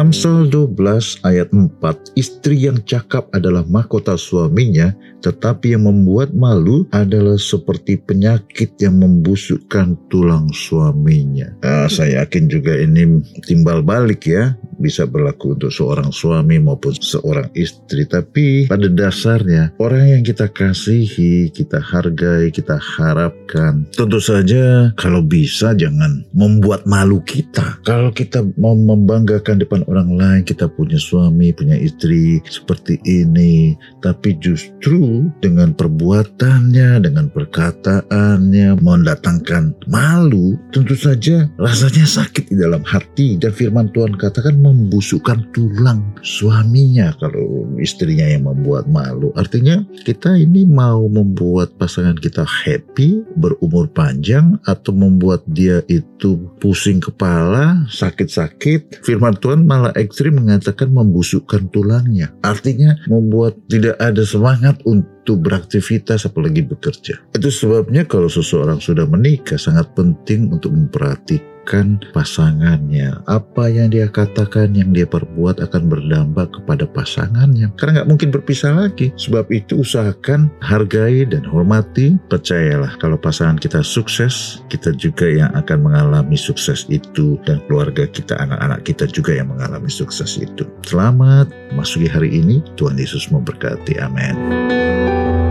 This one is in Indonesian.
Amsal 12 ayat 4, istri yang cakap adalah mahkota suaminya, tetapi yang membuat malu adalah seperti penyakit yang membusukkan tulang suaminya. Ah, saya yakin juga ini timbal balik ya, bisa berlaku untuk seorang suami maupun seorang istri. Tapi pada dasarnya orang yang kita kasihi, kita hargai, kita harapkan, tentu saja kalau bisa jangan membuat malu kita. Kalau kita mau membanggakan depan orang lain kita punya suami, punya istri seperti ini, tapi justru dengan perbuatannya, dengan perkataannya mendatangkan malu, tentu saja rasanya sakit di dalam hati dan firman Tuhan katakan membusukkan tulang suaminya kalau istrinya yang membuat malu. Artinya kita ini mau membuat pasangan kita happy, berumur panjang atau membuat dia itu pusing kepala, sakit-sakit. Firman Tuhan malah ekstrim mengatakan membusukkan tulangnya. Artinya membuat tidak ada semangat untuk beraktivitas apalagi bekerja. Itu sebabnya kalau seseorang sudah menikah sangat penting untuk memperhatikan memperhatikan pasangannya. Apa yang dia katakan, yang dia perbuat akan berdampak kepada pasangannya. Karena nggak mungkin berpisah lagi. Sebab itu usahakan hargai dan hormati. Percayalah kalau pasangan kita sukses, kita juga yang akan mengalami sukses itu. Dan keluarga kita, anak-anak kita juga yang mengalami sukses itu. Selamat masuki hari ini. Tuhan Yesus memberkati. Amin. Thank you.